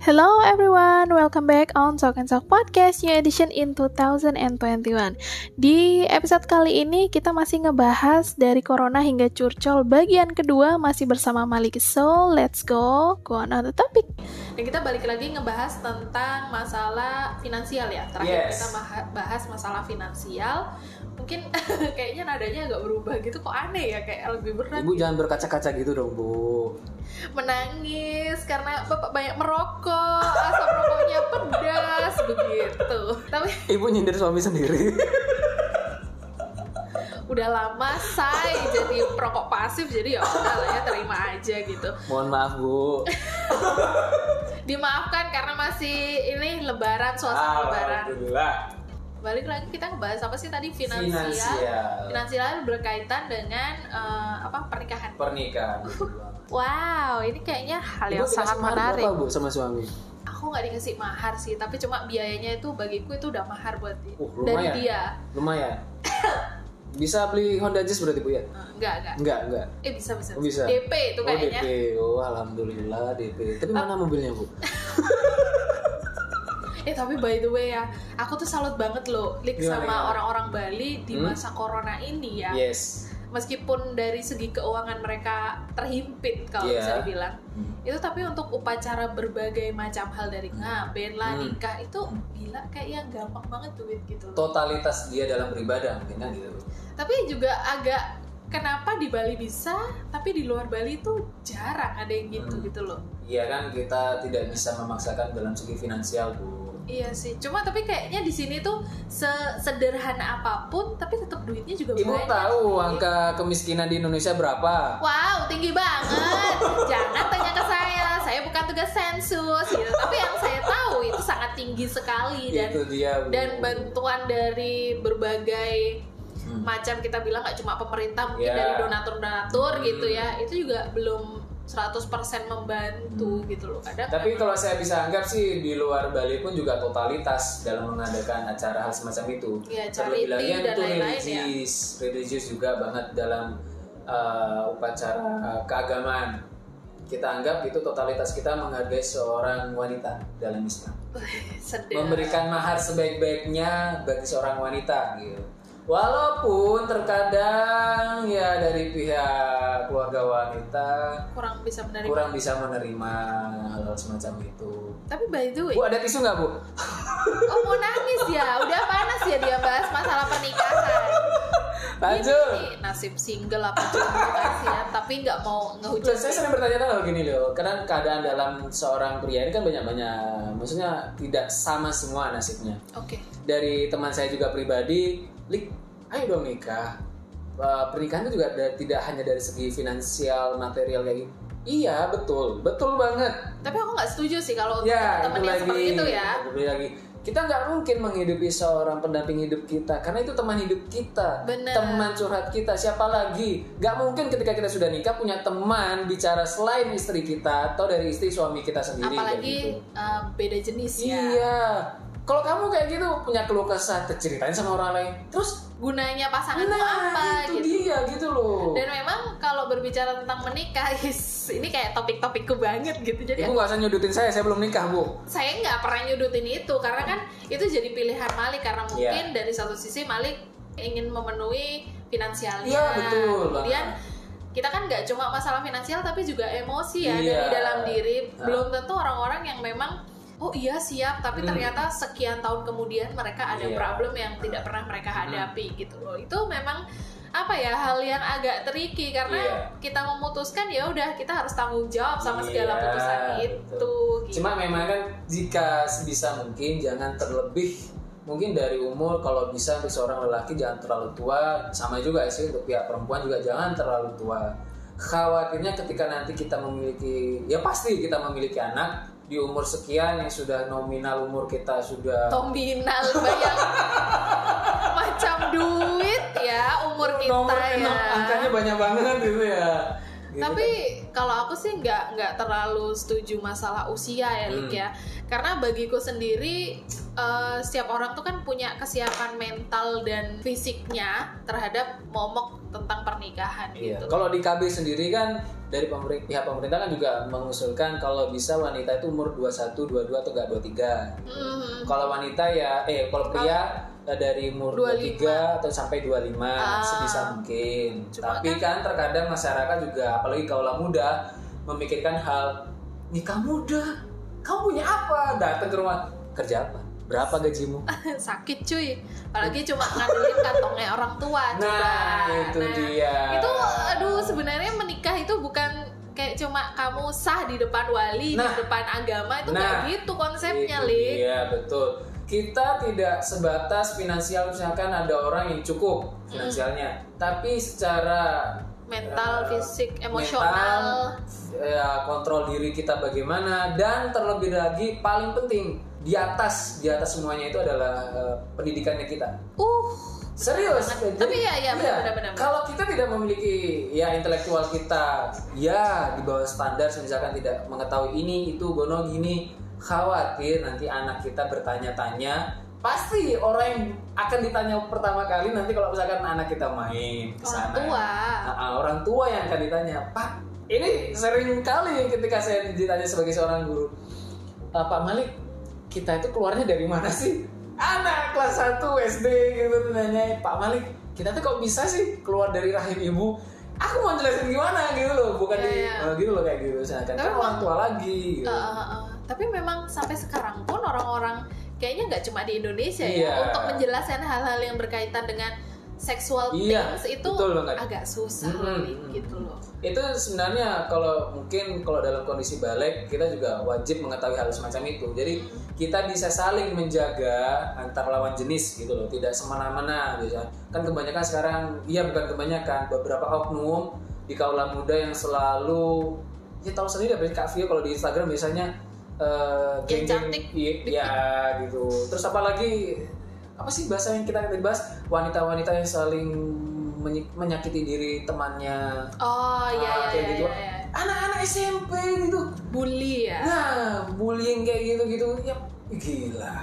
Hello everyone, welcome back on Talk and Talk Podcast New Edition in 2021 Di episode kali ini kita masih ngebahas dari Corona hingga Curcol. Bagian kedua masih bersama Malik. So let's go, go on the topic. Dan kita balik lagi ngebahas tentang masalah finansial ya. Terakhir Yes. kita bahas masalah finansial Mungkin kayaknya nadanya agak berubah gitu kok aneh ya Kayak lebih berat Ibu jangan berkaca-kaca gitu dong, Bu. menangis karena bapak banyak merokok asap rokoknya pedas begitu tapi Ibu nyindir suami sendiri. udah lama say jadi perokok pasif jadi ya udah lah ya terima aja gitu Mohon maaf, Bu. dimaafkan karena masih ini lebaran suasana lebaran Alhamdulillah. Balik lagi kita ngebahas apa sih tadi finansial Finansial. finansial berkaitan dengan eh, apa pernikahan Pernikahan. wow ini kayaknya hal yang Ibu sangat menarik berapa, Bu, sama suami? aku nggak dikasih mahar sih tapi cuma biayanya itu bagiku itu udah mahar buat dia Uh, dari dia Lumayan. Bisa beli Honda Jazz berarti, Bu ya? Eh, enggak enggak Enggak, enggak. eh bisa bisa, Oh, bisa. DP itu Oh, kayaknya DP. Oh, alhamdulillah DP. Tapi mana mobilnya, Bu? eh tapi by the way ya aku tuh salut banget loh Lik Gimana, sama orang-orang Bali di Hmm? masa corona ini ya Yes. meskipun dari segi keuangan mereka terhimpit kalau Iya. bisa dibilang Hmm. itu tapi untuk upacara berbagai macam hal dari ngaben lah Hmm. nikah itu gila kayak yang gampang banget duit gitu loh. Totalitas dia dalam beribadah mungkin kan gitu. Tapi juga agak kenapa di Bali bisa tapi di luar Bali itu jarang ada yang gitu Hmm. gitu loh Iya kan kita tidak bisa memaksakan dalam segi finansial, Bu. Iya sih, cuma tapi kayaknya di sini tuh sederhana apa pun, tapi tetap duitnya juga Ibu banyak. tahu angka kemiskinan di Indonesia berapa? Wow, tinggi banget. Jangan tanya ke saya, saya bukan tugas sensus gitu. Tapi yang saya tahu itu sangat tinggi sekali dan itu dia Bu. dan bantuan dari berbagai Hmm. macam kita bilang nggak cuma pemerintah mungkin Ya. dari donatur-donatur Hmm. gitu ya. Itu juga belum 100% membantu gitu loh. Kadang Tapi kalau saya bisa anggap sih di luar Bali pun juga totalitas dalam mengadakan acara hal semacam itu. Iya, Terlebih lagi dan lain-lain ya. religius, religius juga banget dalam uh, upacara keagamaan. Kita anggap itu totalitas kita menghargai seorang wanita dalam Islam. sedih. Memberikan mahar sebaik-baiknya bagi seorang wanita gitu. Walaupun terkadang ya dari pihak keluarga wanita kurang bisa menerima. kurang bisa menerima hal semacam itu. Tapi by the way, Bu ada tisu nggak bu? Oh mau nangis ya, udah panas ya dia bahas masalah pernikahan. Lanjut. Ini nasib single apa kasihan, tapi nggak mau ngehujat. saya sering bertanya-tanya gini loh, karena keadaan dalam seorang pria ini kan banyak-banyak, maksudnya tidak sama semua nasibnya. Oke, Dari teman saya juga pribadi, Lik, ayo dong nikah. Eh, pernikahan itu juga ada- tidak hanya dari segi finansial, material kayak gitu. Iya betul, betul banget. tapi aku nggak setuju sih kalau Ya, teman yang lagi. seperti itu ya. Itu lagi. Kita nggak mungkin menghidupi seorang pendamping hidup kita karena itu teman hidup kita, Bener. teman curhat kita. Siapa lagi? Nggak mungkin ketika kita sudah nikah punya teman bicara selain istri kita atau dari istri suami kita sendiri. Apalagi gitu. uh, beda jenis ya. Iya. Kalau kamu kayak gitu punya keluh kesah, ceritain sama orang lain. Terus, Gunanya pasangan itu nah apa itu gitu. dia gitu loh. Dan memang kalau berbicara tentang menikah, is, ini kayak topik-topikku banget gitu. Jadi Ibu nggak usah nyudutin saya, saya belum nikah bu. saya nggak pernah nyudutin itu karena kan itu jadi pilihan Malik karena Iya. mungkin dari satu sisi Malik ingin memenuhi finansialnya Iya, betul kemudian kita kan nggak cuma masalah finansial tapi juga emosi ya Iya. dari dalam diri belum tentu orang-orang yang memang oh iya siap tapi Hmm. ternyata sekian tahun kemudian mereka ada Iya. problem yang tidak pernah mereka Hmm. hadapi gitu loh itu memang apa ya hal yang agak tricky karena Iya. kita memutuskan ya udah kita harus tanggung jawab sama segala Iya, putusan betul. itu gitu. Cuma memang kan jika sebisa mungkin jangan terlebih mungkin dari umur kalau bisa untuk seorang lelaki jangan terlalu tua sama juga sih untuk pihak perempuan juga jangan terlalu tua khawatirnya ketika nanti kita memiliki ya pasti kita memiliki anak di umur sekian yang sudah nominal umur kita sudah nominal bayang. Macam duit ya umur kita nomor ya. angkanya banyak banget gitu ya. Gitu tapi kan. Kalau aku sih nggak nggak terlalu setuju masalah usia ya Lik Hmm. ya karena bagiku sendiri eh, setiap orang tuh kan punya kesiapan mental dan fisiknya terhadap momok tentang pernikahan Iya. gitu Kalau di KB sendiri kan dari pemerintah pihak pemerintah kan juga mengusulkan kalau bisa wanita itu umur 21, 22 atau enggak 23. Mhm. Kalau wanita ya eh kalau pria dari umur 25. 23 atau sampai 25 Ah. sebisa mungkin. Cuma Tapi kan terkadang masyarakat juga apalagi kaulah muda memikirkan hal nikah muda. Kamu punya apa? Datang ke rumah kerja apa? Berapa gajimu? sakit cuy apalagi cuma ngandelin kantongnya orang tua coba. Nah, itu Nah, dia. itu aduh sebenarnya menikah itu bukan kayak cuma kamu sah di depan wali Nah. di depan agama itu Nah, nggak gitu konsepnya Lik Iya betul. Kita tidak sebatas finansial misalkan ada orang yang cukup finansialnya, tapi secara mental eh, fisik mental, emosional ya, kontrol diri kita bagaimana dan terlebih lagi paling penting di atas di atas semuanya itu adalah eh, pendidikannya kita. uh Serius. Banget. Tapi iya, iya, benar, benar, benar. Kalau kita tidak memiliki ya intelektual kita ya di bawah standar misalkan tidak mengetahui ini itu gono gini khawatir nanti anak kita bertanya-tanya pasti orang yang akan ditanya pertama kali nanti kalau misalkan anak kita main ke orang sana. tua Nah, ah, orang tua yang akan ditanya, Pak, ini sering kali ketika saya ditanya sebagai seorang guru, "Eh, Pak Malik, kita itu keluarnya dari mana sih? Anak kelas 1 SD gitu nanya, Pak Malik, kita tuh kok bisa sih keluar dari rahim ibu? Aku mau jelasin gimana gitu loh, bukan Iya, di iya. eh, gitu loh kayak gitu. Tapi kan orang tua lagi. Gitu. Eh, eh, eh. Tapi memang sampai sekarang pun orang-orang kayaknya nggak cuma di Indonesia Iya. ya untuk menjelaskan hal-hal yang berkaitan dengan sexual Iya, things itu betul banget. agak susah. Lik, gitu loh itu sebenarnya kalau mungkin kalau dalam kondisi balik kita juga wajib mengetahui hal semacam itu jadi kita bisa saling menjaga antar lawan jenis gitu loh tidak semena-mena biasa kan kebanyakan sekarang iya bukan kebanyakan beberapa oknum di kaula muda yang selalu ya tahu sendiri apa Kak Vio kalau di Instagram biasanya eh, Yang cantik. iya ya, gitu terus apalagi apa sih bahasa yang kita tadi bahas wanita-wanita yang saling menyakiti diri temannya oh iya Ah, iya kayak iya gitu. iya, iya. anak-anak SMP gitu bully ya nah bullying kayak gitu gitu ya gila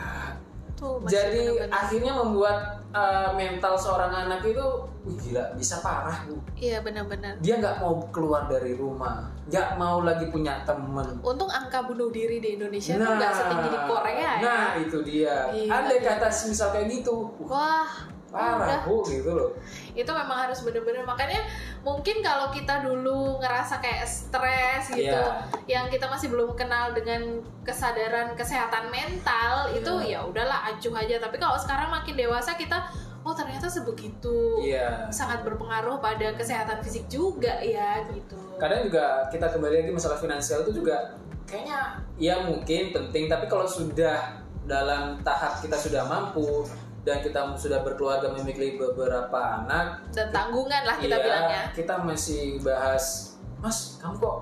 tuh jadi bener-bener. akhirnya membuat uh, mental seorang anak itu wih, gila bisa parah bu iya benar-benar dia nggak mau keluar dari rumah nggak mau lagi punya temen untung angka bunuh diri di Indonesia tuh nggak setinggi di Korea ya nah itu dia Gila, ada gila. kata misal kayak gitu Wah, parah udah. bu gitu loh itu memang harus bener-bener makanya mungkin kalau kita dulu ngerasa kayak stres gitu Iya. yang kita masih belum kenal dengan kesadaran kesehatan mental itu Iya. ya udahlah acuh aja tapi kalau sekarang makin dewasa kita oh ternyata sebegitu iya. sangat berpengaruh pada kesehatan fisik juga ya gitu. Kadang juga kita kembali lagi masalah finansial itu juga kayaknya ya mungkin penting tapi kalau sudah dalam tahap kita sudah mampu dan kita sudah berkeluarga memiliki beberapa anak dan tanggungan lah kita iya, bilangnya. kita masih bahas mas kamu kok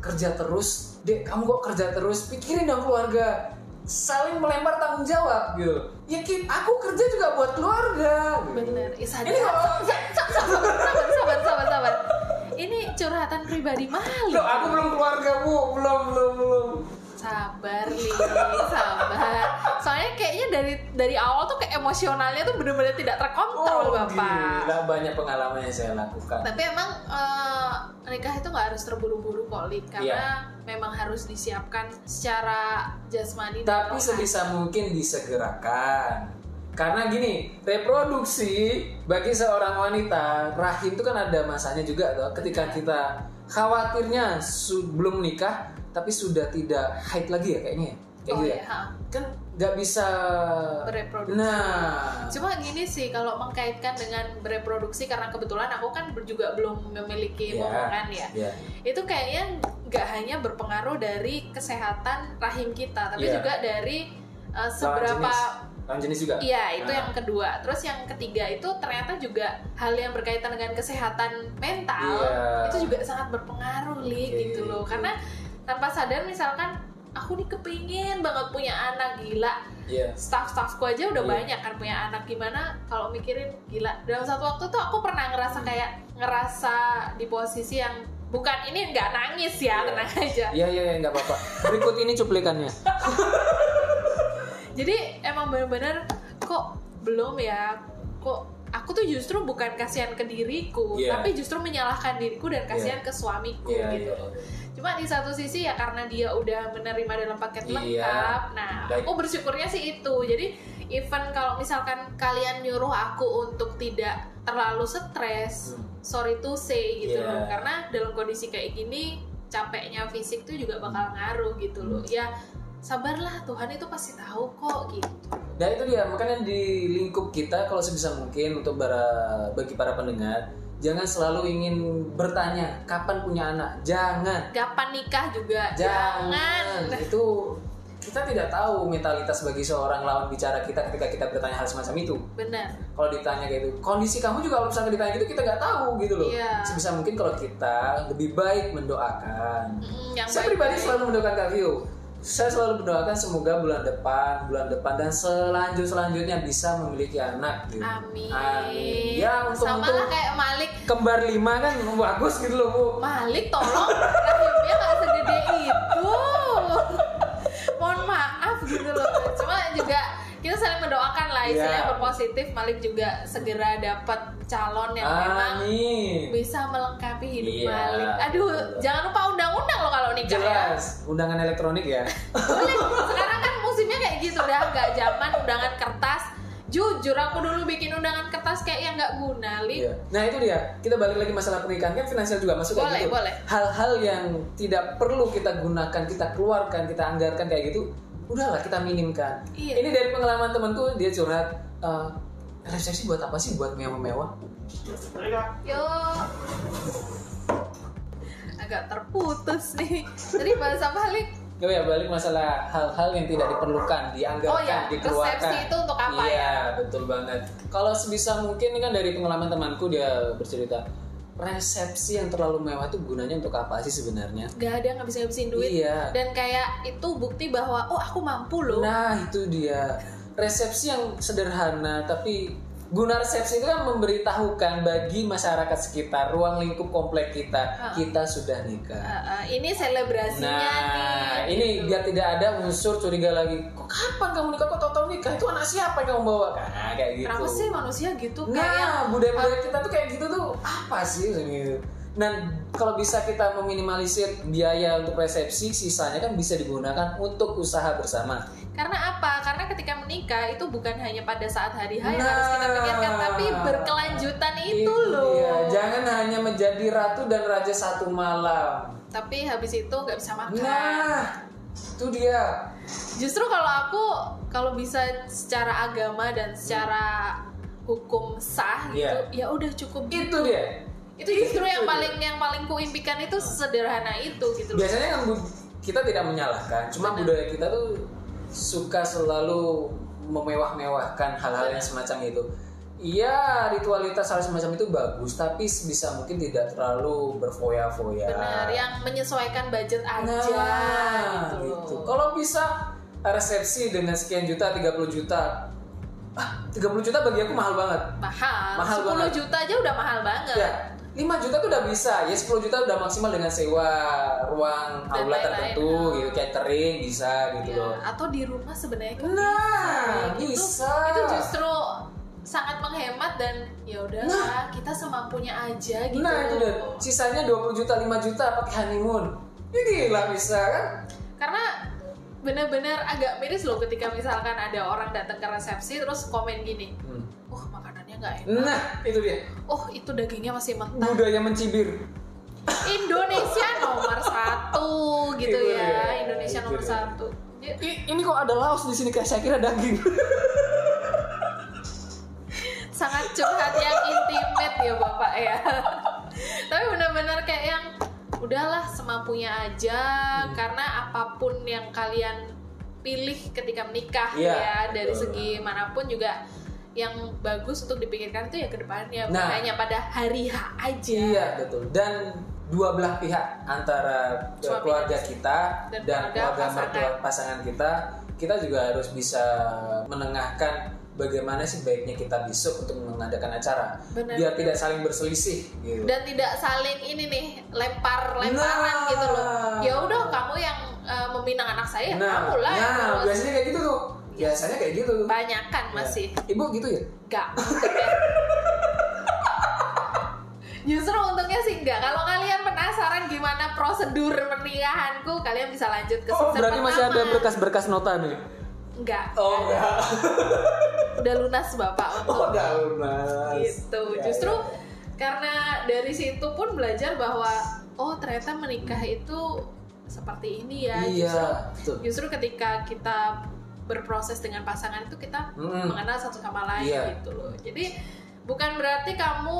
kerja terus? Dek kamu kok kerja terus? Pikirin dong keluarga saling melempar tanggung jawab. Gitu ya aku kerja juga buat keluarga. Gitu. bener. Ih, sadar. ini sabar sabar sabar sabar sabar. Ini curhatan pribadi Malik Loh, aku belum keluarga bu. Belum belum belum sabar li sabar soalnya kayaknya dari dari awal tuh kayak emosionalnya tuh bener-bener tidak terkontrol bapak Oh, gila banyak pengalaman yang saya lakukan. tapi emang eh, nikah itu nggak harus terburu-buru kok Lid karena Iya. memang harus disiapkan secara jasmani Tapi sebisa mungkin disegerakan. Karena gini, reproduksi bagi seorang wanita, rahim itu kan ada masanya juga toh. Ketika kita khawatirnya belum nikah, tapi sudah tidak haid lagi ya kayaknya. ya? Kayak oh gitu ya ya. ha. Kan nggak bisa Bereproduksi. Nah, Cuma gini sih kalau mengkaitkan dengan bereproduksi karena kebetulan aku kan juga belum memiliki Iya. momongan ya. ya. Itu kayaknya nggak hanya berpengaruh dari kesehatan rahim kita, tapi Iya. juga dari uh, seberapa. Lawan jenis juga. Iya, itu Nah. yang kedua. Terus yang ketiga itu ternyata juga hal yang berkaitan dengan kesehatan mental Iya. itu juga sangat berpengaruh, li Oke. gitu loh. Karena tanpa sadar misalkan aku nih kepingin banget punya anak gila Iya. staff-staffku aja udah Iya. banyak kan punya anak gimana kalau mikirin gila dalam satu waktu tuh aku pernah ngerasa kayak ngerasa di posisi yang bukan ini nggak nangis ya Iya. tenang aja Iya iya iya, nggak apa-apa. Berikut ini cuplikannya. jadi emang bener-bener kok belum ya kok aku tuh justru bukan kasihan ke diriku Iya. tapi justru menyalahkan diriku dan kasihan ke suamiku Iya, gitu iya. cuma di satu sisi ya karena dia udah menerima dalam paket Iya. lengkap nah Baik. aku bersyukurnya sih itu jadi even kalau misalkan kalian nyuruh aku untuk tidak terlalu stres Hmm. sorry to say gitu Iya. loh karena dalam kondisi kayak gini capeknya fisik tuh juga bakal ngaruh gitu loh Hmm. ya sabarlah Tuhan itu pasti tahu kok gitu Dan itu dia, makanya di lingkup kita kalau sebisa mungkin untuk para, bagi para pendengar, jangan selalu ingin bertanya kapan punya anak. Jangan. kapan nikah juga Jangan. Itu kita tidak tahu mentalitas bagi seorang lawan bicara kita ketika kita bertanya hal semacam itu. benar Kalau ditanya gitu, kondisi kamu juga kalau misalnya ditanya gitu kita nggak tahu gitu loh. Iya. Sebisa mungkin kalau kita lebih baik mendoakan. Mm, yang Saya baik-baik. pribadi selalu mendoakan Kak Vio. Saya selalu mendoakan semoga bulan depan, bulan depan dan selanjut selanjutnya bisa memiliki anak. Gitu. amin, Amin. Ya untuk sama untuk lah kayak Malik kembar lima kan bagus gitu loh bu. Malik tolong rahimnya nggak segede mendoakan lah istilahnya Iya. berpositif Malik juga segera dapat calon yang memang bisa melengkapi hidup Iya. Malik aduh jangan lupa undang-undang loh kalau nikah ya Jelas, undangan elektronik ya. Boleh. sekarang kan musimnya kayak gitu dah nggak zaman undangan kertas jujur aku dulu bikin undangan kertas kayak yang nggak guna Lik Iya. Nah itu dia. Kita balik lagi masalah pernikahan kan finansial juga masuk Boleh, kayak gitu. boleh. Hal-hal yang tidak perlu kita gunakan, kita keluarkan, kita anggarkan kayak gitu, udahlah kita minimkan. Iya. Ini dari pengalaman temanku dia curhat. "Eh, resepsi buat apa sih? Buat mewah-mewah? Yo. Agak terputus nih. Tadi bahas apa, Lik? Gue ya balik masalah hal-hal yang tidak diperlukan, dianggarkan, Oh ya, dikeluarkan. resepsi itu untuk apa iya, ya? betul banget. Kalau sebisa mungkin ini kan dari pengalaman temanku dia bercerita resepsi yang terlalu mewah itu gunanya untuk apa sih sebenarnya? Gak ada ngabisin ngabisin duit. Iya. Dan kayak itu bukti bahwa oh aku mampu loh. Nah itu dia resepsi yang sederhana tapi guna resepsi itu kan memberitahukan bagi masyarakat sekitar ruang lingkup komplek kita Ah. kita sudah nikah. Uh, uh, ini selebrasinya Nah, nih. ini gitu. biar tidak ada unsur curiga lagi. Kok kapan kamu nikah? Kok tahu-tahu nikah? Itu anak siapa yang kamu bawa? Nah, kayak gitu. Kenapa sih manusia gitu Nah, budaya-budaya kita tuh kayak gitu tuh apa sih gitu. Dan kalau bisa kita meminimalisir biaya untuk resepsi, sisanya kan bisa digunakan untuk usaha bersama. Karena apa? Karena ketika menikah itu bukan hanya pada saat hari H yang Nah. harus kita pikirkan, tapi berkelanjutan itu, loh. dia. Jangan hanya menjadi ratu dan raja satu malam. Tapi habis itu nggak bisa makan. Nah, itu dia. Justru kalau aku kalau bisa secara agama dan secara hukum sah gitu, Iya. ya udah cukup Itu gitu. dia. Itu justru yang paling yang paling kuimpikan itu sederhana itu gitu loh. biasanya kan kita tidak menyalahkan cuma Benar. budaya kita tuh suka selalu memewah-mewahkan hal-hal yang semacam itu Iya, ritualitas hal semacam itu bagus, tapi sebisa mungkin tidak terlalu berfoya-foya. Benar, yang menyesuaikan budget aja Nah, gitu. gitu. Kalau bisa resepsi dengan sekian juta, 30 juta. Ah, 30 juta bagi aku mahal banget. mahal. Mahal 10 banget. juta aja udah mahal banget. Ya, 5 juta tuh udah bisa. Ya 10 juta udah maksimal dengan sewa ruang Dan aula tertentu gitu, catering bisa gitu Ya, loh. atau di rumah sebenarnya kan Nah, bisa. Itu- bisa. Itu justru sangat menghemat dan ya udahlah kita semampunya aja gitu. Nah, itu deh. Sisanya 20 juta, 5 juta pakai honeymoon. Ini gila bisa kan? Karena benar-benar agak miris loh ketika misalkan ada orang datang ke resepsi terus komen gini, Hmm. "Oh, makanannya nggak enak. Nah, itu dia. Oh, itu dagingnya masih mentah." Budaya mencibir. Indonesia nomor satu gitu Itu ya. dia, Indonesia nomor dia. satu. Ya, I- ini kok ada laos di sini kayak saya kira daging. sangat curhat yang intimate ya bapak ya tapi benar-benar kayak yang udahlah semampunya aja Hmm. karena apa pun yang kalian pilih ketika menikah Iya, ya dari betul. segi mana pun juga yang bagus untuk dipikirkan itu ya ke depannya bukan Nah. hanya pada hari H aja Iya betul. Dan dua belah pihak antara eh, Suami keluarga dan istri. kita Dan dan, keluarga keluarga pasangan. pasangan kita, kita juga harus bisa menengahkan bagaimana sih baiknya kita besok untuk mengadakan acara Benar. biar tidak saling berselisih gitu. dan tidak saling ini nih lempar lemparan Nah. gitu loh ya udah kamu yang uh, meminang anak saya nah, kamu lah nah biasanya kayak gitu tuh. Biasanya kayak gitu. banyak kan Ya. masih Ibu gitu ya? Enggak. Justru untungnya sih enggak. Kalau kalian penasaran gimana prosedur pernikahanku, kalian bisa lanjut ke Oh, berarti masih ada berkas-berkas nota nih. Enggak. Oh, enggak. Udah lunas Bapak untuk Oh, udah lunas. gitu. Ya, Justru ya. karena dari situ pun belajar bahwa oh ternyata menikah itu seperti ini ya. Iya, Justru betul. justru ketika kita berproses dengan pasangan itu kita Mm-mm. mengenal satu sama lain Iya. gitu loh. Jadi bukan berarti kamu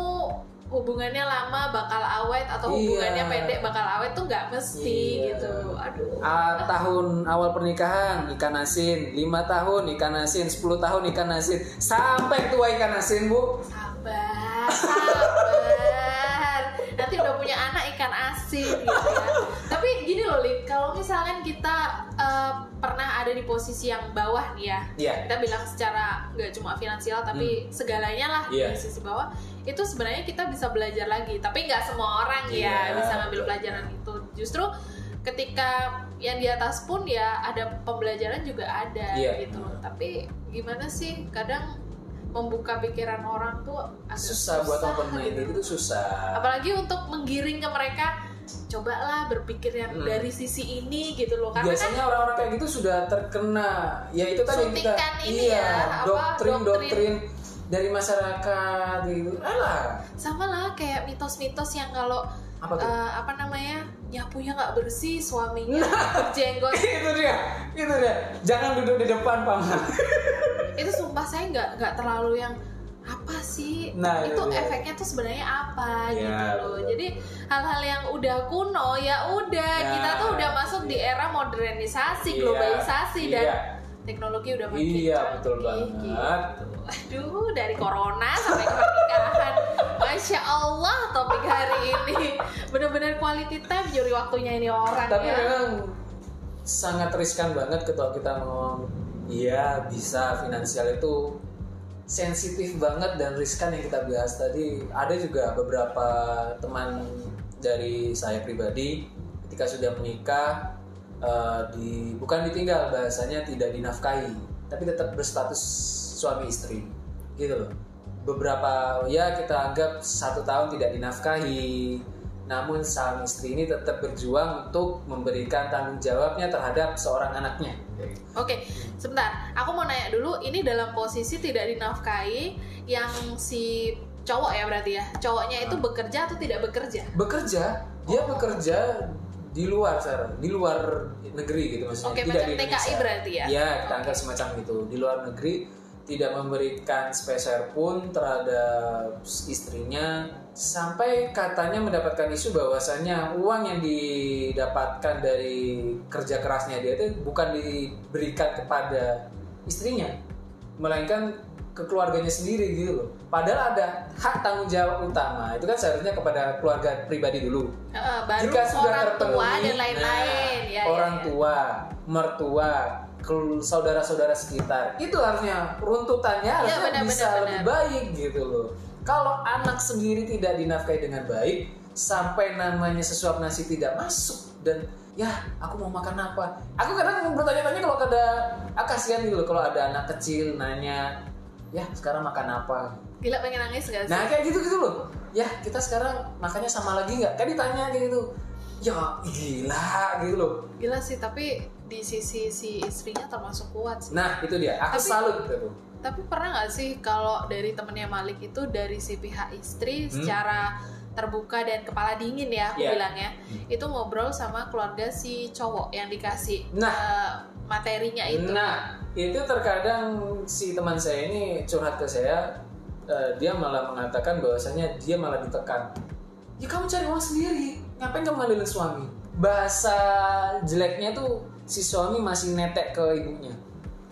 hubungannya lama bakal awet atau Iya. hubungannya pendek bakal awet tuh nggak mesti Iya. gitu. Aduh. Ah, tahun awal pernikahan ikan asin, 5 tahun ikan asin, 10 tahun ikan asin, sampai tua ikan asin bu. Sabar, sabar. Nanti udah punya anak ikan asin gitu ya. Tapi gini loh, Lip, kalau misalkan pernah ada di posisi yang bawah nih ya, Iya. kita bilang secara nggak cuma finansial tapi segalanya lah Iya. di sisi bawah itu sebenarnya kita bisa belajar lagi tapi nggak semua orang ya Iya, bisa ngambil pelajaran itu justru ketika yang di atas pun ya ada pembelajaran juga ada Iya. gitu tapi gimana sih kadang membuka pikiran orang tuh agak Susah buat open mind gitu. itu susah. apalagi untuk menggiring ke mereka cobalah berpikir yang Hmm. dari sisi ini gitu loh karena kan Biasanya orang-orang kayak gitu sudah terkena ya itu tadi kita ini iya ya, apa, doktrin doktrin. doktrin dari masyarakat gitu. Alah, sama lah kayak mitos-mitos yang kalau apa tuh? eh, apa namanya nyapunya nggak bersih suaminya Nah. berjenggot itu dia, itu dia. Jangan duduk di depan paman. itu sumpah saya nggak nggak terlalu yang apa sih Nah, itu itu dia. efeknya tuh sebenarnya apa Ya, gitu loh betul. jadi hal-hal yang udah kuno ya udah Ya. kita tuh udah masuk di era modernisasi Iya, globalisasi dan iya. teknologi udah makin Iya, canggih betul banget. gitu. aduh dari corona sampai ke pernikahan masya allah topik hari ini bener-bener quality time nyuri waktunya ini orang Tapi ya memang sangat riskan banget ketika kita ngomong iya bisa finansial itu sensitif banget dan riskan yang kita bahas tadi. Ada juga beberapa teman dari saya pribadi ketika sudah menikah eh, di bukan ditinggal bahasanya tidak dinafkahi tapi tetap berstatus suami istri. Gitu loh. Beberapa ya kita anggap satu tahun tidak dinafkahi namun sang istri ini tetap berjuang untuk memberikan tanggung jawabnya terhadap seorang anaknya Oke, sebentar. Aku mau nanya dulu. Ini dalam posisi tidak dinafkahi, yang si cowok ya berarti ya. Cowoknya itu bekerja atau tidak bekerja? bekerja dia bekerja di luar Sarah, di luar negeri gitu maksudnya Oke, tidak macam di TKI berarti ya? Iya, kita anggap semacam itu di luar negeri tidak memberikan spesial pun terhadap istrinya sampai katanya mendapatkan isu bahwasannya uang yang didapatkan dari kerja kerasnya dia itu bukan diberikan kepada istrinya melainkan ke keluarganya sendiri gitu loh. Padahal ada hak tanggung jawab utama itu kan seharusnya kepada keluarga pribadi dulu. Heeh, baru Jika sudah orang terpenuhi, tua dan lain-lain. nah, ya, orang ya, ya. tua, mertua, saudara-saudara sekitar itu harusnya runtutannya harusnya benar, bisa benar, lebih benar. baik gitu loh. Kalau anak sendiri tidak dinafkahi dengan baik, sampai namanya sesuap nasi tidak masuk dan ya aku mau makan apa? Aku kadang bertanya-tanya kalau ada, ah kasihan gitu loh kalau ada anak kecil nanya, ya sekarang makan apa? Gila pengen nangis gak sih? Nah kayak gitu gitu loh. Ya kita sekarang makannya sama lagi nggak? Kan ditanya kayak gitu. Ya gila gitu loh. Gila sih, tapi di sisi si istrinya termasuk kuat sih. Nah itu dia. Aku Tapi- salut gitu. Tapi pernah nggak sih kalau dari temennya Malik itu dari si pihak istri secara terbuka dan kepala dingin ya aku Iya. bilangnya itu ngobrol sama keluarga si cowok yang dikasih Nah. eh, materinya itu. Nah itu terkadang si teman saya ini curhat ke saya. eh, dia malah mengatakan bahwasanya dia malah ditekan. Ya kamu cari uang sendiri. Ngapain kamu ngandelin suami? Bahasa jeleknya tuh si suami masih netek ke ibunya.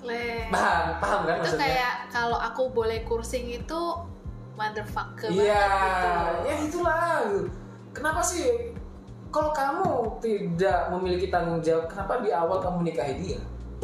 Le. Paham, paham kan itu maksudnya? kayak kalau aku boleh kursing itu motherfucker Iya, banget gitu. ya itulah. Kenapa sih kalau kamu tidak memiliki tanggung jawab, kenapa di awal kamu nikahi dia?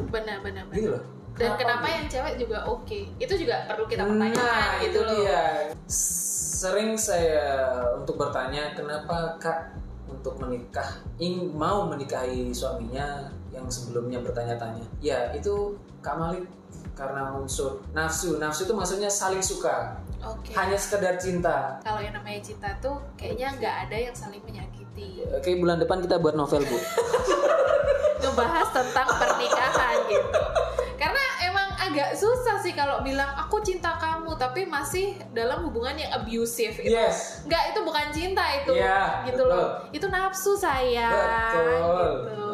Benar benar benar. Gitu loh. Dan kenapa, Kenapa yang cewek juga oke? Itu juga perlu kita Nah, pertanyakan itu gitu loh. dia. Sering saya untuk bertanya kenapa kak untuk menikah ing mau menikahi suaminya yang sebelumnya bertanya-tanya. Ya itu Kak Malik karena unsur nafsu. Nafsu itu maksudnya saling suka, Oke. hanya sekedar cinta. Kalau yang namanya cinta tuh kayaknya nggak ada yang saling menyakiti. Oke bulan depan kita buat novel bu. Ngebahas tentang pernikahan gitu. Karena emang agak susah sih kalau bilang aku cinta kamu tapi masih dalam hubungan yang abusive itu. Yes. Enggak, itu bukan cinta itu. Iya, gitu betul. loh. Itu nafsu saya. Betul. Gitu.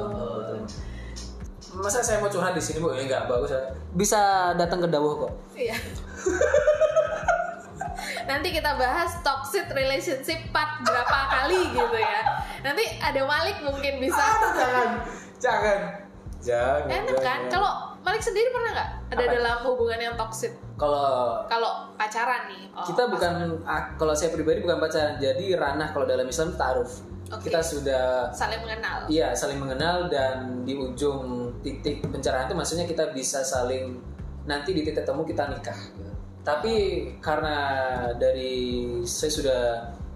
Masa saya mau curhat di sini bu? Ya nggak bagus. ya. Bisa datang ke Dawuh kok. Iya. Nanti kita bahas toxic relationship part berapa kali gitu ya. Nanti ada Malik mungkin bisa. jangan, jangan, jangan. Enak kan? Kalau Malik sendiri pernah nggak ada Apa? dalam hubungan yang toxic? kalau Kalau pacaran nih. oh, kita bukan ah, kalau saya pribadi bukan pacaran jadi ranah kalau dalam Islam taaruf Oke. kita sudah saling mengenal. iya saling mengenal dan di ujung titik pencerahan itu maksudnya kita bisa saling nanti di titik temu kita nikah. Gitu. tapi karena dari saya sudah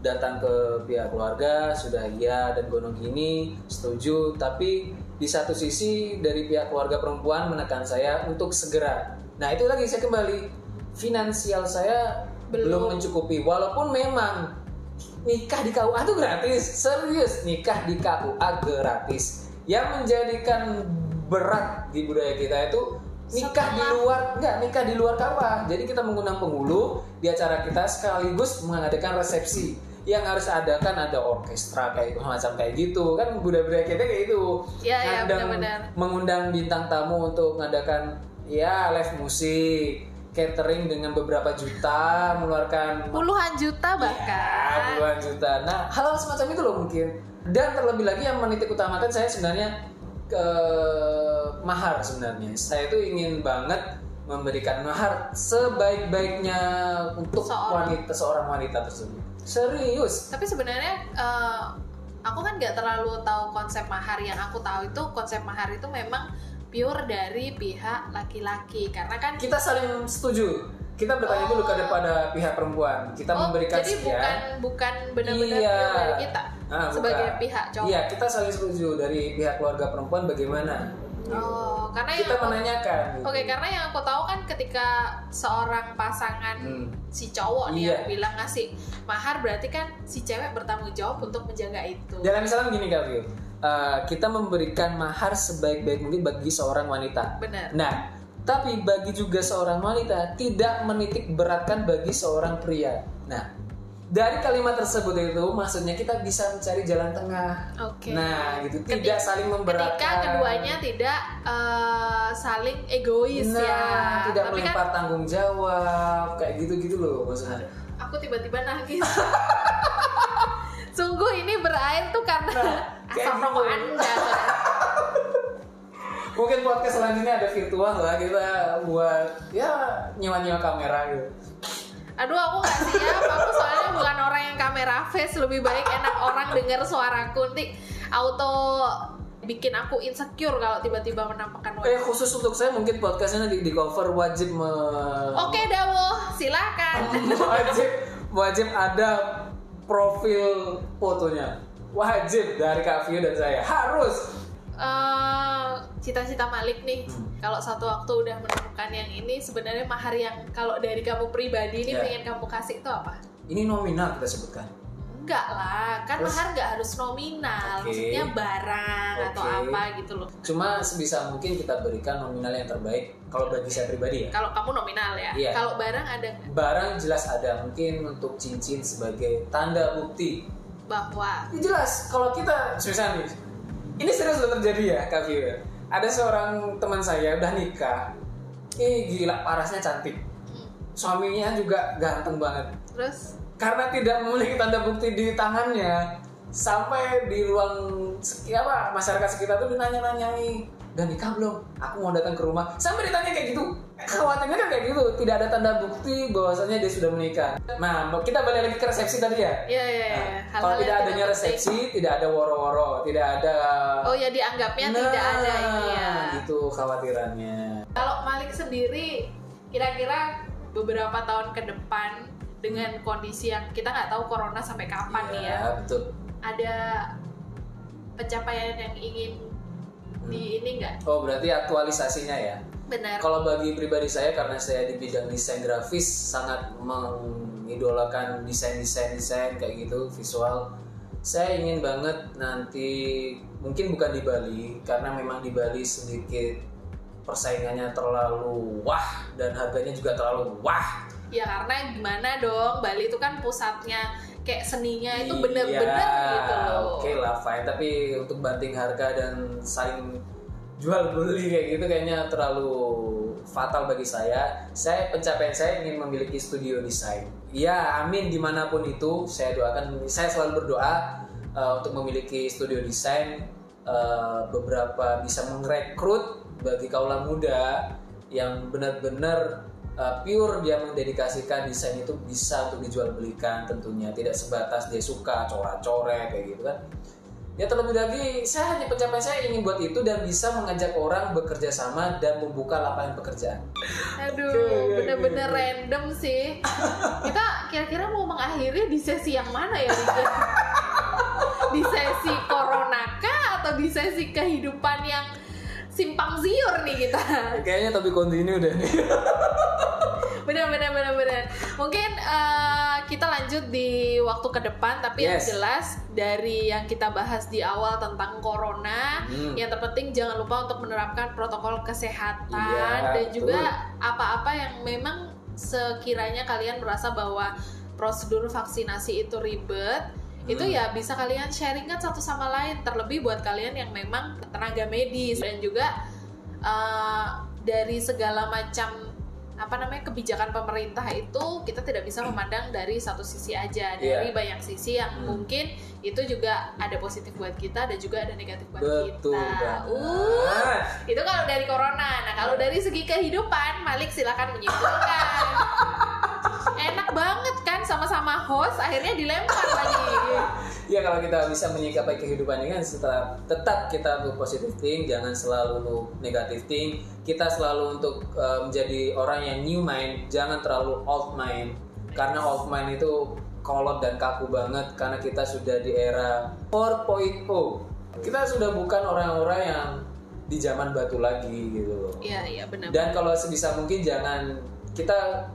datang ke pihak keluarga sudah iya dan gonong gini setuju. Tapi di satu sisi dari pihak keluarga perempuan menekan saya untuk segera. Nah itu lagi saya kembali. Finansial saya Belum. belum. mencukupi. Walaupun memang nikah di KUA itu gratis. Serius nikah di KUA gratis. Yang menjadikan berat di budaya kita itu nikah di Setelah- luar enggak nikah di luar KUA jadi kita mengundang penghulu di acara kita sekaligus mengadakan resepsi yang harus adakan ada orkestra kayak macam kayak gitu kan budaya-budaya kita kayak gitu Iya, iya, Ngundang- benar-benar. mengundang bintang tamu untuk mengadakan ya live musik catering dengan beberapa juta mengeluarkan Puluhan juta Ya, bahkan. puluhan juta. Nah, hal-hal semacam itu loh mungkin. Dan terlebih lagi yang menitik utamakan saya sebenarnya ke mahar sebenarnya. Saya itu ingin banget memberikan mahar sebaik-baiknya untuk Seorang. wanita seorang wanita tersebut. Serius. Tapi sebenarnya eh, aku kan nggak terlalu tahu konsep mahar. Yang aku tahu itu konsep mahar itu memang pure dari pihak laki-laki. Karena kan Kita saling setuju. Kita bertanya dulu kepada pihak perempuan. Kita oh, memberikan jadi sekian. bukan bukan benar-benar Iya. dari kita Ah, sebagai bukan. pihak cowok. Iya, kita saling setuju dari pihak keluarga perempuan bagaimana. Oh, karena yang Kita aku- menanyakan. gitu. Oke, karena yang aku tahu kan ketika seorang pasangan Hmm. si cowok nih Iya. yang bilang ngasih mahar berarti kan si cewek bertanggung jawab untuk menjaga itu. Dalam Islam gini Kak Vio, Uh, kita memberikan mahar sebaik-baik mungkin bagi seorang wanita. Benar. Nah, tapi bagi juga seorang wanita tidak menitik beratkan bagi seorang pria. Nah, dari kalimat tersebut itu maksudnya kita bisa mencari jalan tengah. Oke. Nah, gitu tidak Ketika- saling memberatkan. Ketika keduanya tidak eh, saling egois nah, ya. tidak Tapi kan melempar tanggung jawab kayak gitu-gitu loh maksudnya. aku tiba-tiba nangis. Sungguh ini berair tuh karena Nah, asap gitu. rokok Anda. Mungkin podcast selanjutnya ada virtual lah kita buat ya nyewa-nyewa kamera gitu. Aduh aku gak siap, aku soalnya bukan orang yang kamera face. Lebih baik enak orang denger suaraku. Nanti auto bikin aku insecure kalau tiba-tiba menampakkan Eh wajah. khusus untuk saya mungkin podcastnya nanti di cover wajib me... Oke Dawo, silakan. Wajib wajib ada profil fotonya. Wajib dari Kak Vio dan saya. Harus. Eh, Cita-cita Malik nih Hmm. Kalau satu waktu udah menemukan yang ini Sebenarnya mahar yang kalau dari kamu pribadi ini Ya. pengen kamu kasih itu apa? ini nominal kita sebutkan Enggak lah, kan Terus? mahar nggak harus nominal Oke. Maksudnya barang atau Oke. apa gitu loh cuma sebisa mungkin kita berikan nominal yang terbaik kalau bagi saya pribadi ya Kalau kamu nominal ya Iya. Kalau barang ada nggak? barang jelas ada mungkin untuk cincin sebagai tanda bukti Bahwa Ya jelas kalau kita misalnya nih ini serius sudah terjadi ya Kak Vio ya. Ada seorang teman saya udah nikah. Eh gila parasnya cantik. Suaminya juga ganteng banget. Terus? Karena tidak memiliki tanda bukti di tangannya sampai di ruang apa masyarakat sekitar tuh ditanya-nanyai udah nikah belum? Aku mau datang ke rumah sampai ditanya kayak gitu khawatirnya kan kayak gitu tidak ada tanda bukti bahwasanya dia sudah menikah nah kita balik lagi ke resepsi tadi ya Iya iya iya. Nah, kalau tidak adanya penting. resepsi tidak ada woro-woro tidak ada Oh ya dianggapnya tidak ada ini ya. gitu khawatirannya. Kalau Malik sendiri kira-kira beberapa tahun ke depan dengan kondisi yang kita nggak tahu corona sampai kapan nih ya. betul. Ada pencapaian yang ingin di ini nggak? Oh, berarti aktualisasinya ya. Benar. Kalau bagi pribadi saya karena saya di bidang desain grafis sangat mengidolakan desain-desain desain kayak gitu visual. Saya ingin banget nanti mungkin bukan di Bali karena memang di Bali sedikit persaingannya terlalu wah dan harganya juga terlalu wah. Ya karena gimana dong Bali itu kan pusatnya kayak seninya itu Iya, bener-bener gitu loh. Oke lah fine, tapi untuk banting harga dan saling jual beli kayak gitu kayaknya terlalu fatal bagi saya. Saya pencapaian saya ingin memiliki studio desain. Ya amin di mana pun itu saya doakan. Saya selalu berdoa uh, untuk memiliki studio desain uh, beberapa bisa merekrut bagi kaula muda yang benar-benar uh, pure dia mendedikasikan desain itu bisa untuk dijual belikan tentunya tidak sebatas dia suka coret-coret kayak gitu kan ya terlebih lagi saya hanya pencapaian saya ingin buat itu dan bisa mengajak orang bekerja sama dan membuka lapangan pekerjaan Aduh, bener-bener random sih. Kita kira-kira mau mengakhiri di sesi yang mana ya, Rika? di sesi corona kah atau di sesi kehidupan yang simpang siur nih kita? kayaknya tapi continue deh nih bener bener bener bener. Mungkin eh, kita lanjut di waktu ke depan, tapi yang Yes. jelas dari yang kita bahas di awal tentang corona, Hmm. yang terpenting jangan lupa untuk menerapkan protokol kesehatan Iya, dan juga apa-apa yang memang sekiranya kalian merasa bahwa prosedur vaksinasi itu ribet itu Hmm. ya bisa kalian sharingkan satu sama lain terlebih buat kalian yang memang tenaga medis dan juga eh, dari segala macam apa namanya kebijakan pemerintah itu kita tidak bisa memandang dari satu sisi aja dari Iya. banyak sisi yang Hmm. mungkin itu juga ada positif buat kita dan juga ada negatif buat betul kita. Uh, itu kalau dari corona. Nah, kalau dari segi kehidupan, Malik silakan menyimpulkan. Enak banget kan sama-sama host, akhirnya dilempar lagi. Ya kalau kita bisa menyikapi kehidupan ini kan tetap, tetap kita untuk positive think, jangan selalu negative think. Kita selalu untuk uh, menjadi orang yang new mind, jangan terlalu old mind. Karena old mind itu kolot dan kaku banget karena kita sudah di era 4.0. Kita sudah bukan orang-orang yang di zaman batu lagi gitu loh. Iya, iya benar. Dan kalau sebisa mungkin jangan kita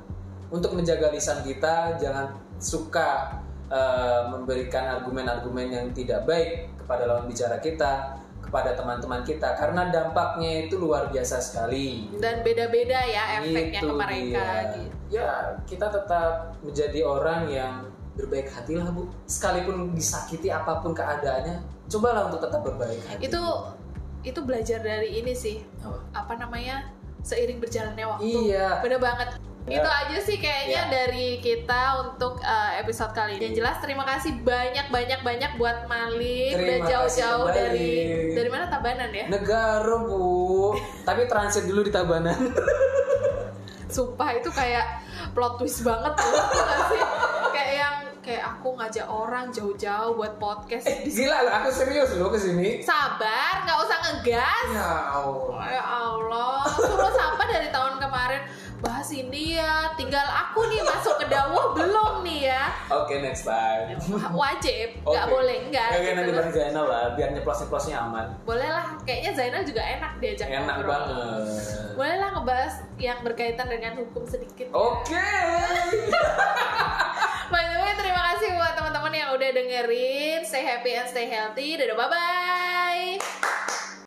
untuk menjaga lisan kita jangan suka eh, memberikan argumen-argumen yang tidak baik kepada lawan bicara kita, kepada teman-teman kita karena dampaknya itu luar biasa sekali. Dan beda-beda ya efeknya Itu ke mereka dia. gitu. Ya, kita tetap menjadi orang yang berbaik hati lah, Bu. Sekalipun disakiti apa pun keadaannya, cobalah untuk tetap berbaik hati. Itu itu belajar dari ini sih. Apa? Apa namanya? Seiring berjalannya waktu. Iya. Bener banget. Ya. Itu aja sih kayaknya Ya. dari kita untuk uh, episode kali ini. Yang jelas terima kasih banyak banyak banyak buat Malik udah jauh-jauh dari dari mana Tabanan ya? Negara, Bu. Tapi transit dulu di Tabanan. Sumpah itu kayak plot twist banget loh, tau gak sih? Kayak yang kayak aku ngajak orang jauh-jauh buat podcast. Eh, gila loh, aku serius loh ke sini. Sabar, nggak usah ngegas. Ya Allah. Ya Allah, suruh sampah dari ini ya. Tinggal aku nih masuk ke dawuh belum nih ya. Oke, next time. Wajib, nggak Oke. boleh enggak. Oke, gitu. nanti bareng Zainal lah, biar nyeplos-nyeplosnya aman. Boleh lah, kayaknya Zainal juga enak diajak Enak ngobrol. banget. Boleh lah ngebahas yang berkaitan dengan hukum sedikit. ya. Oke. By the way, terima kasih buat teman-teman yang udah dengerin. Stay happy and stay healthy. Dadah, bye-bye.